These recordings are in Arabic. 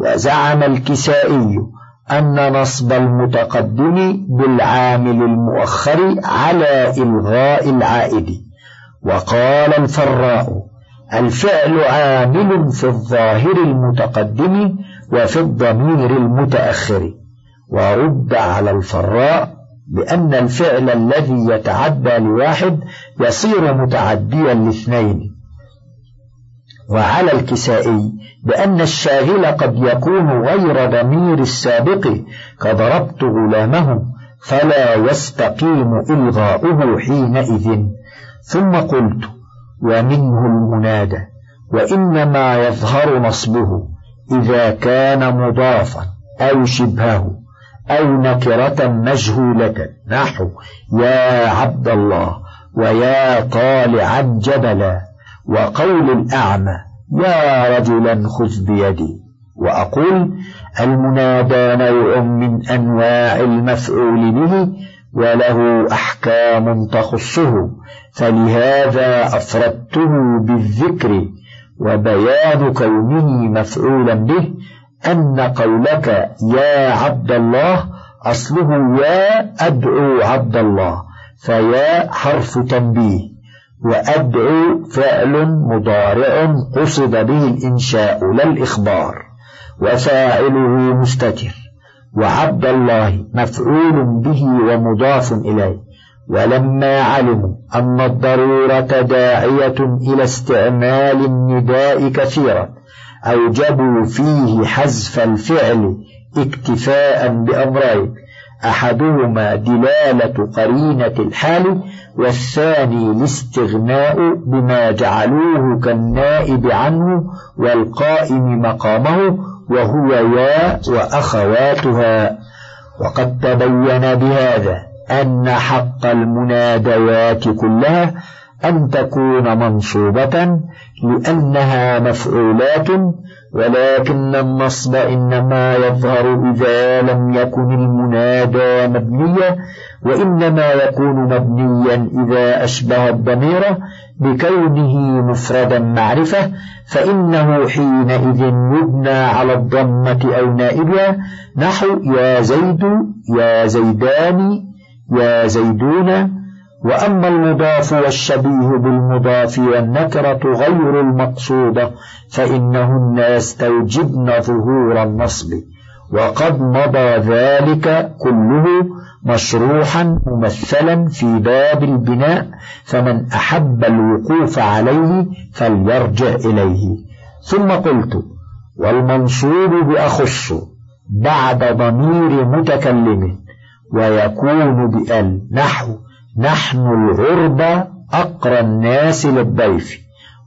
وزعم الكسائي أن نصب المتقدم بالعامل المؤخر على إلغاء العائد. وقال الفراء الفعل عامل في الظاهر المتقدم وفي الضمير المتأخر. ورد على الفراء بأن الفعل الذي يتعدى لواحد يصير متعديا لاثنين. وعلى الكسائي بأن الشاغل قد يكون غير ضمير السابق كضربت غلامه فلا يستقيم إلغاؤه حينئذ. ثم قلت ومنه المنادى وإنما يظهر نصبه إذا كان مضافا أو شبهه أو نكرة مجهولة. نحو يا عبد الله ويا طالعا جبلا. وقول الأعمى يا رجلا خذ بيدي. وأقول المنادى نوع من أنواع المفعول به وله أحكام تخصه فلهذا أفردته بالذكر وبيان كونه مفعولا به أن قولك يا عبد الله أصله يا أدعو عبد الله فيا حرف تنبيه. وأدعو فعل مضارع قصد به الإنشاء لا الإخبار وفاعله مستتر وعبد الله مفعول به ومضاف إليه ولما علموا أن الضرورة داعية إلى استعمال النداء كثيرا أوجبوا فيه حذف الفعل اكتفاء بأمرين أحدهما دلالة قرينة الحال والثاني الاستغناء بما جعلوه كالنائب عنه والقائم مقامه وهو يا وأخواتها. وقد تبين بهذا أن حق المناديات كلها أن تكون منصوبة لأنها مفعولات ولكن النصب إنما يظهر إذا لم يكن المنادى مبنيا وإنما يكون مبنيا إذا أشبه الضمير بكونه مفردا معرفة فإنه حينئذ يبنى على الضمة أو نائبها. نحو يا زيد يا زيدان يا زيدون. وأما المضاف والشبيه بالمضاف والنكرة غير المقصودة فإنهن يستوجبن ظهور النصب. وقد مضى ذلك كله مشروحا ممثلا في باب البناء فمن أحب الوقوف عليه فليرجع إليه. ثم قلت والمنصوب بأخص بعد ضمير متكلم ويكون بأل نحو نحن الغربة أقرى الناس للضيف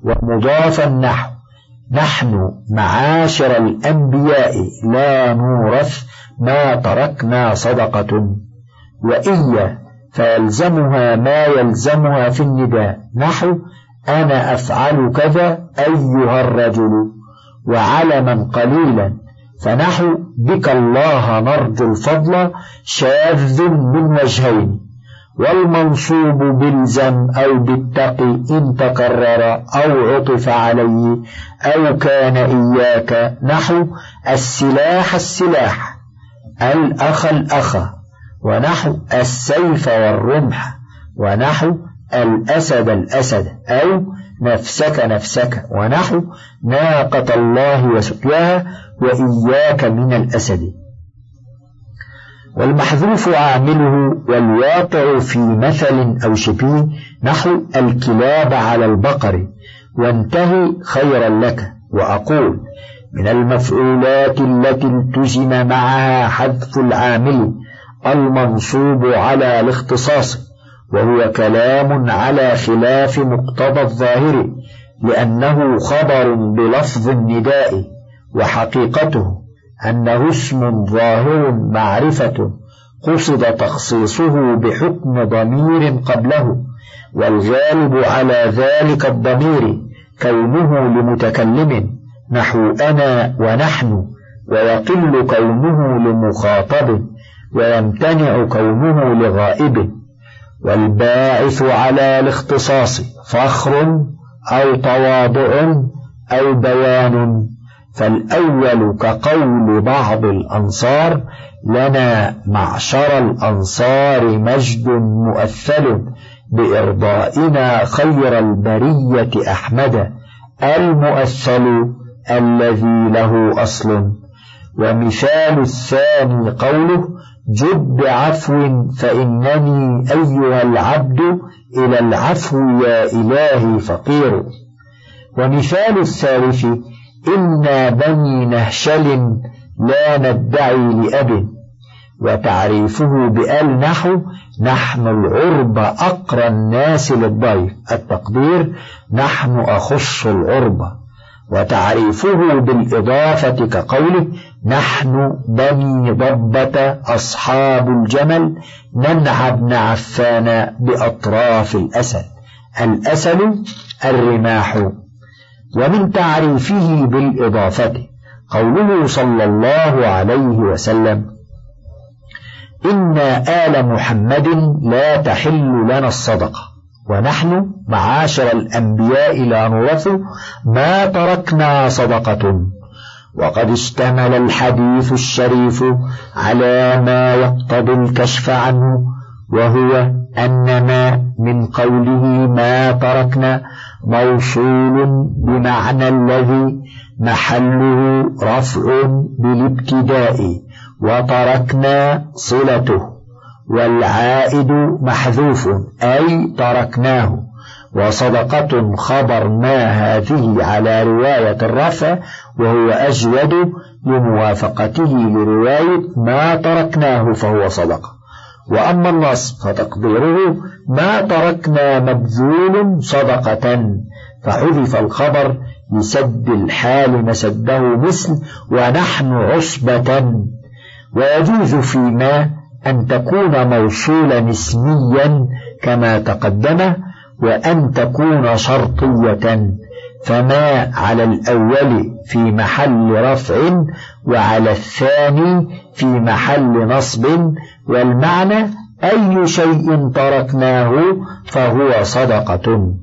ومضافا نحو نحن معاشر الأنبياء لا نورث ما تركنا صدقة وإيا فيلزمها ما يلزمها في النداء نحو أنا أفعل كذا أيها الرجل وعلما قليلا فنحو بك الله نرجو الفضل شاذ من وجهين. والمنصوب بالزم أو بالتقي إن تكرر أو عطف عليه أو كان إياك نحو السلاح السلاح الأخ الأخ ونحو السيف والرمح ونحو الأسد الأسد أو نفسك نفسك ونحو ناقة الله وسقياها وإياك من الأسد والمحذوف عامله والواقع في مثل أو شبيه نحو الكلاب على البقر وانتهي خيرا لك. وأقول من المفعولات التي التزم معها حذف العامل المنصوب على الاختصاص وهو كلام على خلاف مقتضى الظاهر لأنه خبر بلفظ النداء وحقيقته أنه اسم ظاهر معرفة قصد تخصيصه بحكم ضمير قبله والغالب على ذلك الضمير كونه لمتكلم نحو أنا ونحن ويقل كونه لمخاطب ويمتنع كونه لغائب والباعث على الاختصاص فخر أو تواضع أو بيان. فالأول كقول بعض الأنصار لنا معشر الأنصار مجد مؤثل بإرضائنا خير البرية أحمد المؤثل الذي له أصل. ومثال الثاني قوله جد بعفو فإنني أيها العبد إلى العفو يا إلهي فقير. ومثال الثالث إنا بني نهشل لا ندعي لأب وتعريفه بأل نحو نحن العرب أقرى الناس للضيف التقدير نحن أخص العرب وتعريفه بالإضافة كقوله نحن بني ضبة أصحاب الجمل ننعى ابن عفان بأطراف الأسد الأسد الرماح ومن تعريفه بالإضافة قوله صلى الله عليه وسلم إن آل محمد لا تحل لنا الصدقة ونحن معاشر الأنبياء لا نورث ما تركنا صدقة وقد اشتمل الحديث الشريف على ما يقتضي الكشف عنه وهو أن ما من قوله ما تركنا موصول بمعنى الذي محله رفع بالابتداء وتركنا صلته والعائد محذوف أي تركناه. وصدقة خبر ما هذه على رواية الرفع وهو أجود لموافقته لرواية ما تركناه فهو صدقة وأما النصب فتقديره ما تركنا مبذول صدقة فحذف الخبر لسد الحال مسده مثل ونحن عصبة. ويجوز فيما أن تكون موصولا اسميا كما تقدم وأن تكون شرطية فما على الأول في محل رفع وعلى الثاني في محل نصب والمعنى أي شيء تركناه فهو صدقة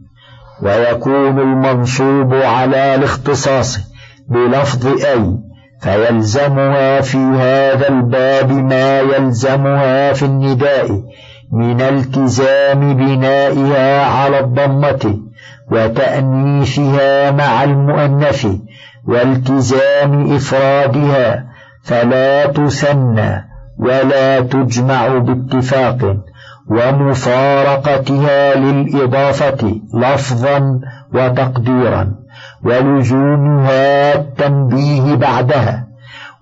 ويكون المنصوب على الاختصاص بلفظ أي فيلزمها في هذا الباب ما يلزمها في النداء من التزام بنائها على الضمة وتأنيثها مع المؤنث والتزام إفرادها فلا تثنى ولا تجمع باتفاق ومفارقتها للإضافة لفظا وتقديرا ولزومها التنبيه بعدها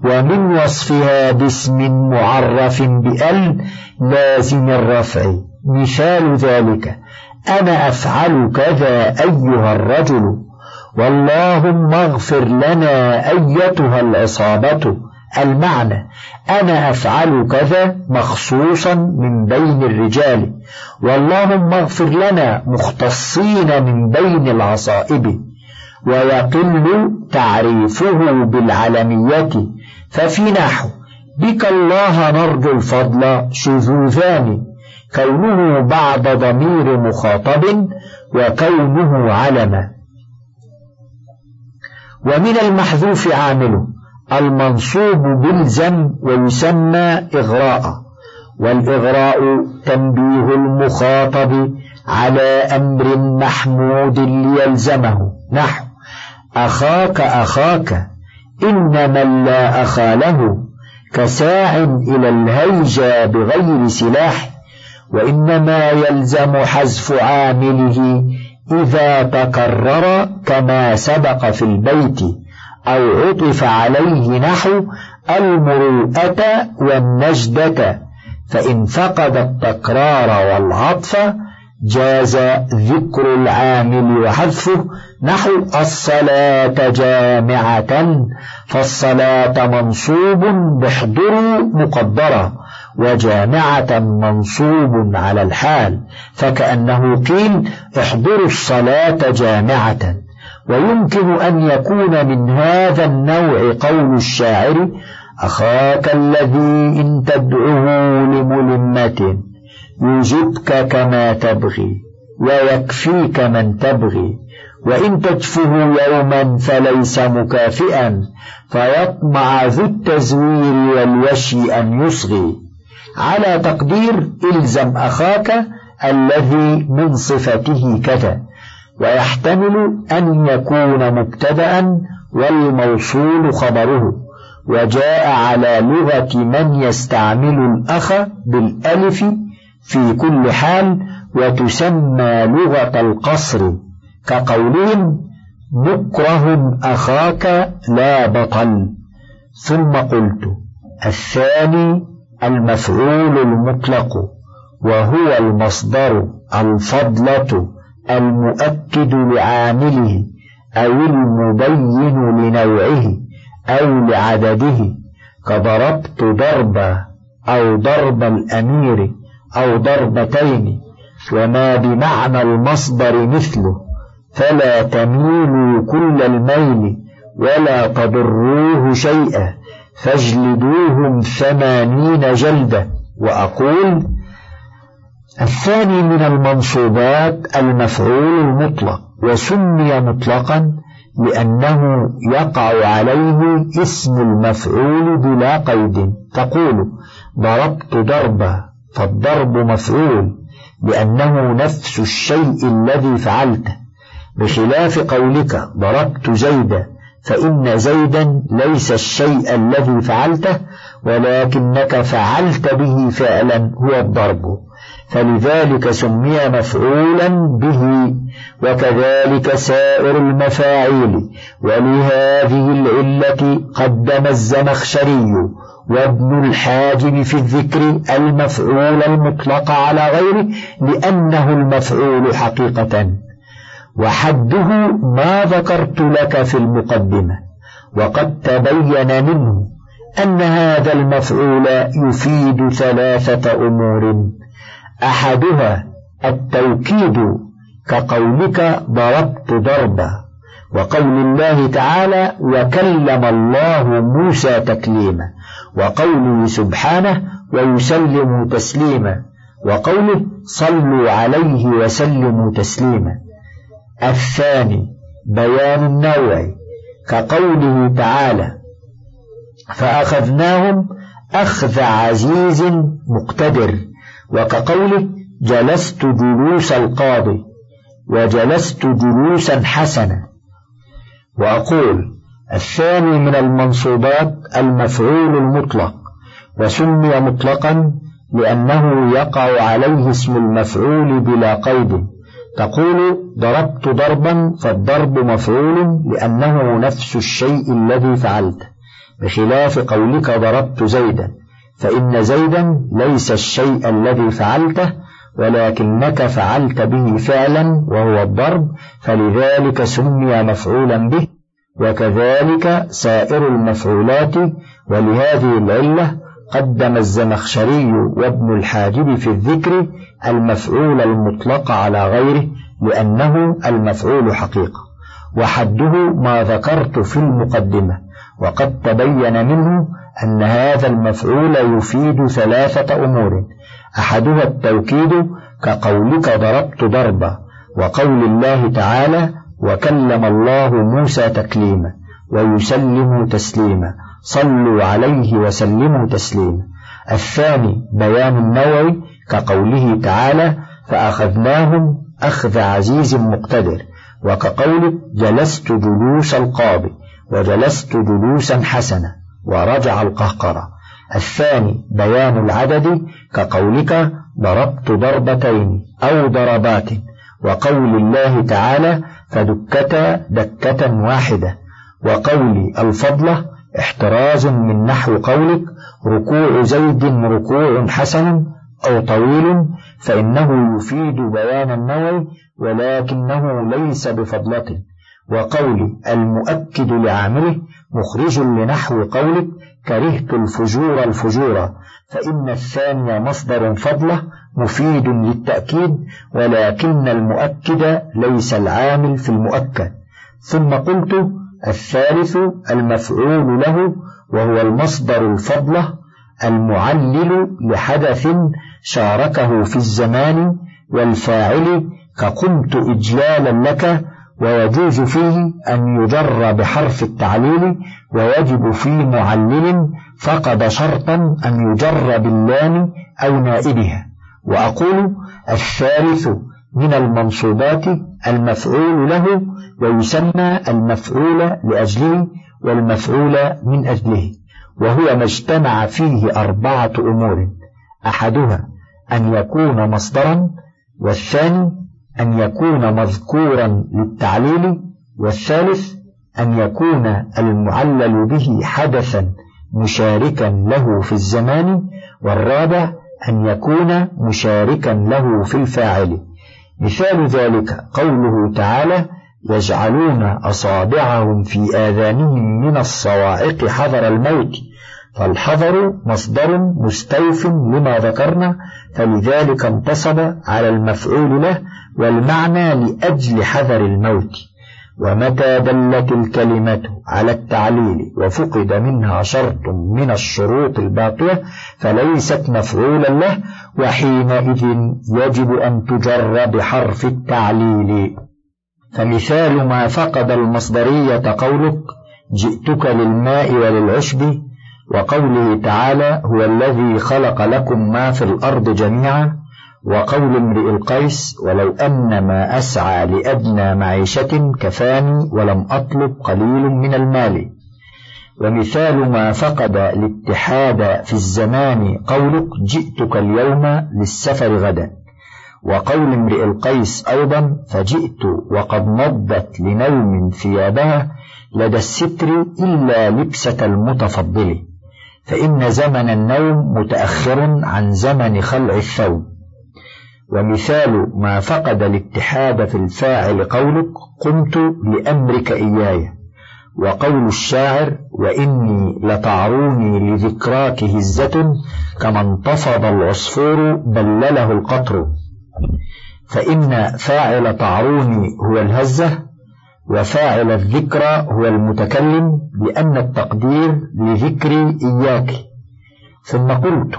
ومن وصفها باسم معرف بأل لازم الرفع. مثال ذلك أنا أفعل كذا أيها الرجل واللهم اغفر لنا أيتها العصابة. المعنى. أنا أفعل كذا مخصوصا من بين الرجال. واللهم اغفر لنا مختصين من بين العصائب. ويقل تعريفه بالعلمية ففي نحو بك الله نرجو الفضل شذوذان. كونه بعد ضمير مخاطب وكونه علما. ومن المحذوف عامله المنصوب بالزم ويسمى إغراء والإغراء تنبيه المخاطب على أمر محمود ليلزمه. نحو أخاك أخاك إن من لا أخا له كساع إلى الهيجا بغير سلاح وإنما يلزم حذف عامله إذا تكرر كما سبق في البيت. أو عطف عليه نحو المروءة والنجدة فإن فقد التكرار والعطف جاز ذكر العامل وحذفه نحو الصلاة جامعة فالصلاة منصوب بحضر مقدرة وجامعة منصوب على الحال فكأنه قيل احضروا الصلاة جامعة. ويمكن أن يكون من هذا النوع قول الشاعر أخاك الذي إن تدعه لملمة يجبك كما تبغي ويكفيك من تبغي وإن تجفه يوما فليس مكافئا فيطمع ذو التزوير والوشي أن يصغي. على تقدير إلزم أخاك الذي من صفته كذا. ويحتمل أن يكون مبتدأ والموصول خبره وجاء على لغة من يستعمل الأخ بالألف في كل حال وتسمى لغة القصر كقولهم مكره أخاك لا بطل. ثم قلت الثاني المفعول المطلق وهو المصدر الفضلة. المؤكد لعامله أو المبين لنوعه أو لعدده. كضربت ضربا أو ضرب الأمير أو ضربتين. وما بمعنى المصدر مثله. فلا تميلوا كل الميل ولا تضروه شيئا. فاجلدوهم ثمانين جلدة. وأقول الثاني من المنصوبات المفعول المطلق وسمي مطلقا لأنه يقع عليه اسم المفعول بلا قيد. تقول ضربت ضربا فالضرب مفعول لأنه نفس الشيء الذي فعلته. بخلاف قولك ضربت زيدا فإن زيدا ليس الشيء الذي فعلته ولكنك فعلت به فعلا هو الضرب. فلذلك سمي مفعولا به وكذلك سائر المفاعيل. ولهذه العلة قدم الزمخشري وابن الحاجب في الذكر المفعول المطلق على غيره لأنه المفعول حقيقة. وحده ما ذكرت لك في المقدمة وقد تبين منه أن هذا المفعول يفيد ثلاثة أمور. أحدها التوكيد كقولك ضربت ضربا وقول الله تعالى وكلم الله موسى تكليما وقوله سبحانه ويسلم تسليما وقوله صلوا عليه وسلموا تسليما الثاني بيان النوع كقوله تعالى فأخذناهم أخذ عزيز مقتدر وكقوله جلست جلوس القاضي وجلست جلوسا حسنا. وأقول الثاني من المنصوبات المفعول المطلق وسمي مطلقا لأنه يقع عليه اسم المفعول بلا قيد. تقول ضربت ضربا فالضرب مفعول لأنه نفس الشيء الذي فعلته بخلاف قولك ضربت زيدا فإن زيدا ليس الشيء الذي فعلته ولكنك فعلت به فعلا وهو الضرب فلذلك سمي مفعولا به وكذلك سائر المفعولات ولهذه العلة قدم الزمخشري وابن الحاجب في الذكر المفعول المطلق على غيره لأنه المفعول حقيقة وحده ما ذكرت في المقدمة وقد تبين منه أن هذا المفعول يفيد ثلاثة أمور أحدها التوكيد كقولك ضربت ضربا وقول الله تعالى وكلم الله موسى تكليما ويسلم تسليما صلوا عليه وسلموا تسليما. الثاني بيان النوع كقوله تعالى فأخذناهم أخذ عزيز مقتدر وكقوله جلست جلوس القاضي وجلست جلوسا حسنا ورجع القهقرة. الثاني بيان العدد كقولك ضربت ضربتين أو ضربات وقول الله تعالى فدكتا دكة واحدة وقول الفضلة احتراز من نحو قولك ركوع زيد ركوع حسن أو طويل فإنه يفيد بيان النوع ولكنه ليس بفضلة وقول المؤكد لعامله مخرج لنحو قولك كرهت الفجور الفجور فإن الثاني مصدر فضله مفيد للتأكيد ولكن المؤكد ليس العامل في المؤكد. ثم قلت الثالث المفعول له وهو المصدر الفضلة المعلل لحدث شاركه في الزمان والفاعل كقمت إجلالا لك ويجوز فيه أن يجر بحرف التعليل ويجب في معلل فقد شرطا أن يجر باللام أو نائبها. وأقول الثالث من المنصوبات المفعول له ويسمى المفعول لأجله والمفعول من أجله وهو ما اجتمع فيه أربعة أمور أحدها أن يكون مصدرا والثاني أن يكون مذكورا للتعليل والثالث أن يكون المعلل به حدثا مشاركا له في الزمان والرابع أن يكون مشاركا له في الفاعل. مثال ذلك قوله تعالى يجعلون أصابعهم في آذانهم من الصواعق حذر الموت فالحذر مصدر مستوف لما ذكرنا فلذلك انتصب على المفعول له والمعنى لأجل حذر الموت. ومتى دلت الكلمة على التعليل وفقد منها شرط من الشروط الباقية فليست مفعولا له وحينئذ يجب أن تجر بحرف التعليل. فمثال ما فقد المصدرية قولك جئتك للماء وللعشب وقوله تعالى هو الذي خلق لكم ما في الأرض جميعا. وقول امرئ القيس ولو أن ما أسعى لأدنى معيشة كفاني ولم أطلب قليل من المال. ومثال ما فقد الاتحاد في الزمان قولك جئتك اليوم للسفر غدا. وقول امرئ القيس أيضا فجئت وقد مضت لنوم ثيابها لدى الستر إلا لبسة المتفضل. فإن زمن النوم متأخر عن زمن خلع الثوب. ومثال ما فقد الاتحاد في الفاعل قولك قمت لأمرك إياي. وقول الشاعر وإني لتعروني لذكراك هزة كما انتفض العصفور بلله القطر. فإن فاعل تعروني هو الهزة وفاعل الذكرى هو المتكلم لأن التقدير لذكري إياك. ثم قلت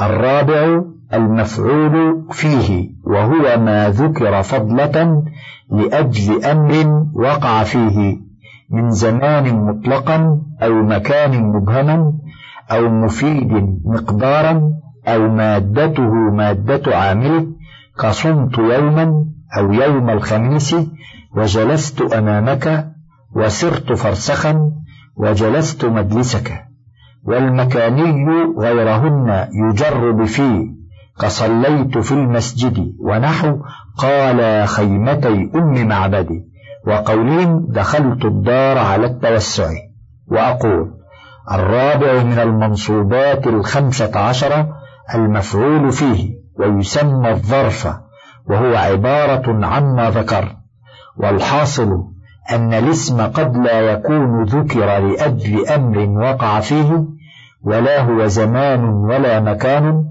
الرابع المفعول فيه وهو ما ذكر فضلة لأجل أمر وقع فيه من زمان مطلقا أو مكان مبهما أو مفيد مقدارا أو مادته مادة عامله كصمت يوما أو يوم الخميس وجلست أمامك وسرت فرسخا وجلست مجلسك والمكاني غيرهن يجر بفي كصليت في المسجد ونحو قال خيمتي أم معبدي وقولين دخلت الدار على التوسع وأقول الرابع من المنصوبات الخمسة عشرة المفعول فيه ويسمى الظرف وهو عبارة عما ذكر والحاصل أن الاسم قد لا يكون ذكر لأجل أمر وقع فيه ولا هو زمان ولا مكان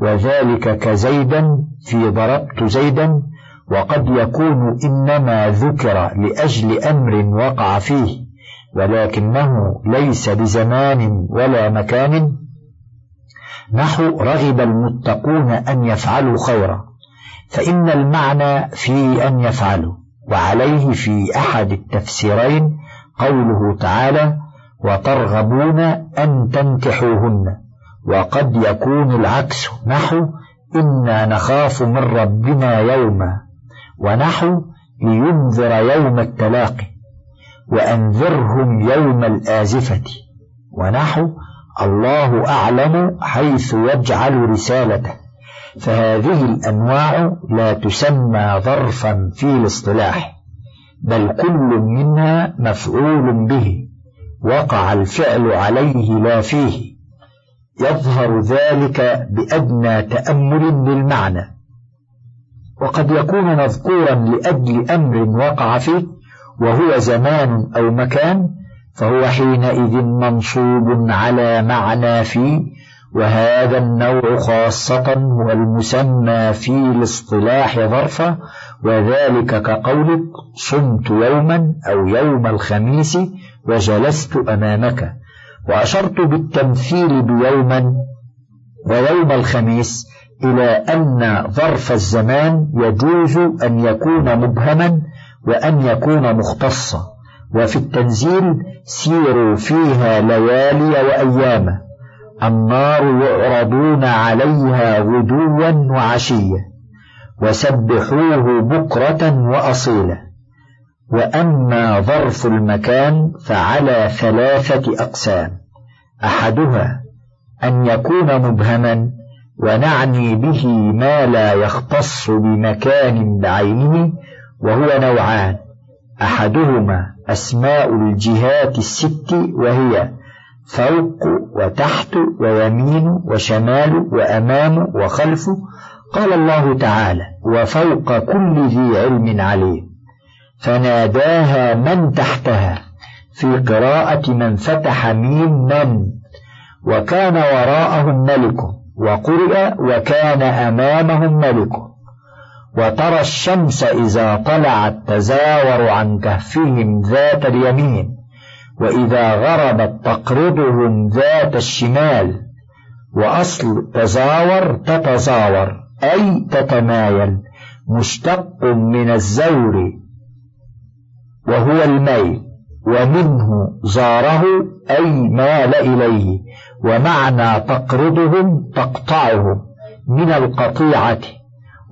وذلك كزيدا في ضربت زيدا وقد يكون إنما ذكر لأجل أمر وقع فيه ولكنه ليس بزمان ولا مكان. نحو رغب المتقون أن يفعلوا خيرا فإن المعنى في أن يفعلوا وعليه في أحد التفسيرين قوله تعالى وترغبون أن تنكحوهن وقد يكون العكس. نحو إنا نخاف من ربنا يوما. ونحو لينذر يوم التلاقي. وأنذرهم يوم الآزفة. ونحو الله أعلم حيث يجعل رسالته. فهذه الأنواع لا تسمى ظرفا في الاصطلاح بل كل منها مفعول به. وقع الفعل عليه لا فيه. يظهر ذلك بأدنى تأمل للمعنى. وقد يكون مذكورا لأجل أمر وقع فيه وهو زمان أو مكان فهو حينئذ منصوب على معنى فيه وهذا النوع خاصة هو المسمى في الاصطلاح ظرفا وذلك كقولك صمت يوما أو يوم الخميس وجلست أمامك وأشرت بالتمثيل بيوما ويوم الخميس إلى أن ظرف الزمان يجوز أن يكون مبهما وأن يكون مختصا. وفي التنزيل سيروا فيها ليالي وأياما. النار يعرضون عليها غدوا وعشيا. وسبحوه بكرة وأصيلا. وأما ظرف المكان فعلى ثلاثة أقسام. أحدها أن يكون مبهما ونعني به ما لا يختص بمكان بعينه وهو نوعان. أحدهما أسماء الجهات الست وهي فوق وتحت ويمين وشمال وأمام وخلف. قال الله تعالى وفوق كل ذي علم عليم فناداها من تحتها في قراءة من فتح ميم من وكان وراءهم ملك وقرئ وكان أمامهم ملك وترى الشمس إذا طلعت تزاور عن كهفهم ذات اليمين وإذا غربت تقرضهم ذات الشمال. وأصل تزاور تتزاور أي تتمايل مشتق من الزور. وهو الميل ومنه زاره أي مال إليه ومعنى تقرضهم تقطعهم من القطيعة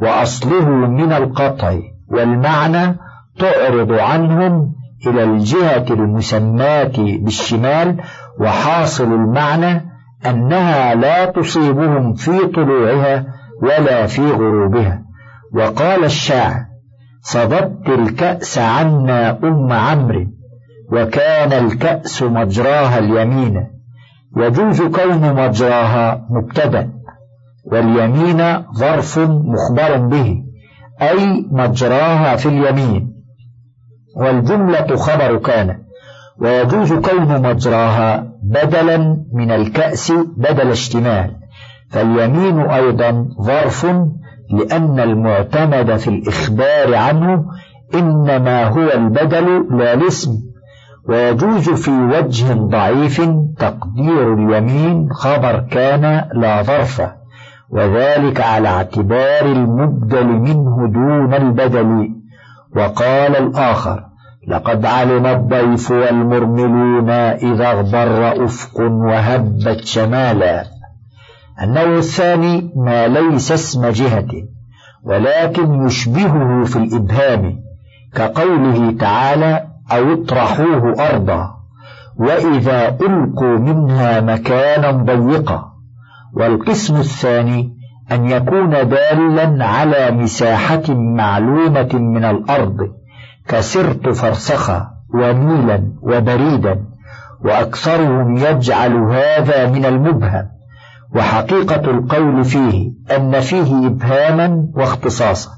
وأصله من القطع والمعنى تعرض عنهم إلى الجهة المسماة بالشمال وحاصل المعنى أنها لا تصيبهم في طلوعها ولا في غروبها. وقال الشاعر صددت الكأس عنا أم عمرو وكان الكأس مجراها اليمين يجوز كون مجراها مبتدأ واليمين ظرف مخبر به أي مجراها في اليمين. والجملة خبر كان ويجوز كون مجراها بدلا من الكأس بدل اشتمال فاليمين أيضا ظرف لأن المعتمد في الإخبار عنه إنما هو البدل لا الاسم ويجوز في وجه ضعيف تقدير اليمين خبر كان لا ظرف وذلك على اعتبار المبدل منه دون البدل. وقال الآخر لقد علم الضيف والمرملون إذا اغبر أفق وهبت شمالا النوع الثاني ما ليس اسم جهة ولكن يشبهه في الإبهام كقوله تعالى أو اطرحوه أرضا وإذا ألقوا منها مكانا ضيقا والقسم الثاني أن يكون دالا على مساحة معلومة من الأرض كسرت فرسخا وميلا وبريدا وأكثرهم يجعل هذا من المبهم. وحقيقة القول فيه أن فيه إبهاما واختصاصا.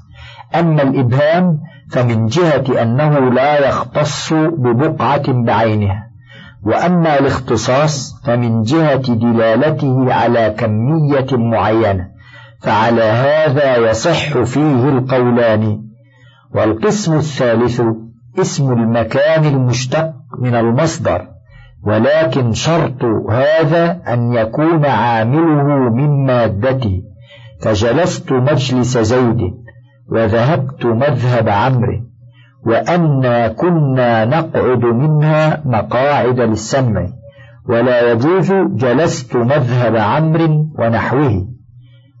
أما الإبهام فمن جهة أنه لا يختص ببقعة بعينها. وأما الاختصاص فمن جهة دلالته على كمية معينة فعلى هذا يصح فيه القولان. والقسم الثالث اسم المكان المشتق من المصدر. ولكن شرط هذا أن يكون عامله من مادته فجلست مجلس زيد وذهبت مذهب عمرو وأنا كنا نقعد منها مقاعد للسمع ولا يجوز جلست مذهب عمرو ونحوه.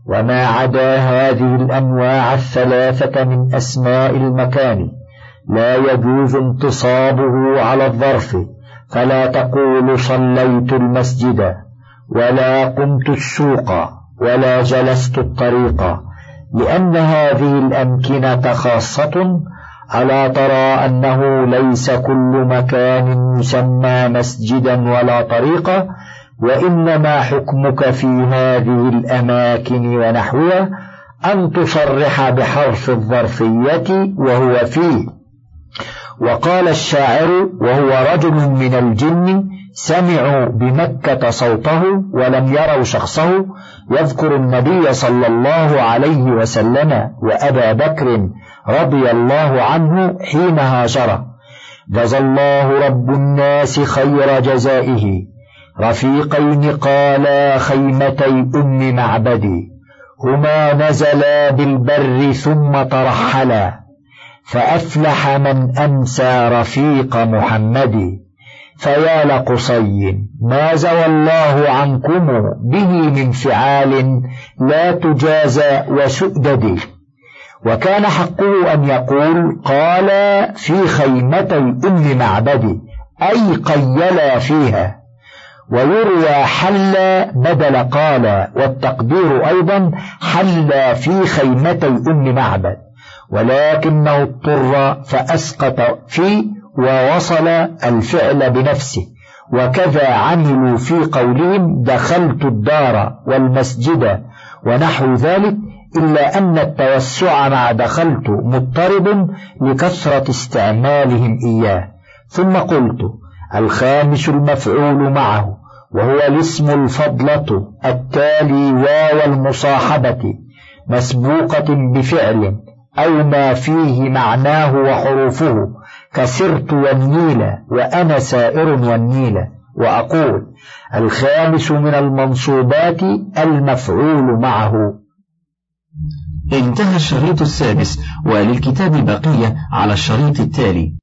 وما عدا هذه الأنواع الثلاثة من أسماء المكان لا يجوز انتصابه على الظرف. فلا تقول صليت المسجد ولا قمت السوق ولا جلست الطريق لأن هذه الأمكنة خاصة ألا ترى أنه ليس كل مكان يسمى مسجدا ولا طريقا وإنما حكمك في هذه الأماكن ونحوها أن تصرح بحرف الظرفية وهو فيه. وقال الشاعر وهو رجل من الجن سمعوا بمكة صوته ولم يروا شخصه يذكر النبي صلى الله عليه وسلم وأبا بكر رضي الله عنه حين هاجر جزى الله رب الناس خير جزائه. رفيقين قالا خيمتي أم معبدي. هما نزلا بالبر ثم ترحلا. فأفلح من أمسى رفيق محمد. فيا لقصي ما زوى الله عنكم به من فعال لا تجازى وسؤدد. وكان حقه أن يقول قال في خيمتي أم معبد أي قيلا فيها. ويروى حل بدل قال والتقدير أيضا حل في خيمتي أم معبد. ولكنه اضطر فأسقط في ووصل الفعل بنفسه. وكذا عملوا في قولهم دخلت الدار والمسجد ونحو ذلك إلا أن التوسع مع دخلت مضطرب لكثرة استعمالهم إياه. ثم قلت الخامس المفعول معه وهو الاسم الفضلة التالي واو المصاحبة مسبوقة بفعل. أو ما فيه معناه وحروفه كسرت والنيل وأنا سائر والنيل. وأقول الخامس من المنصوبات المفعول معه. انتهى الشريط السادس وللكتاب بقية على الشريط التالي.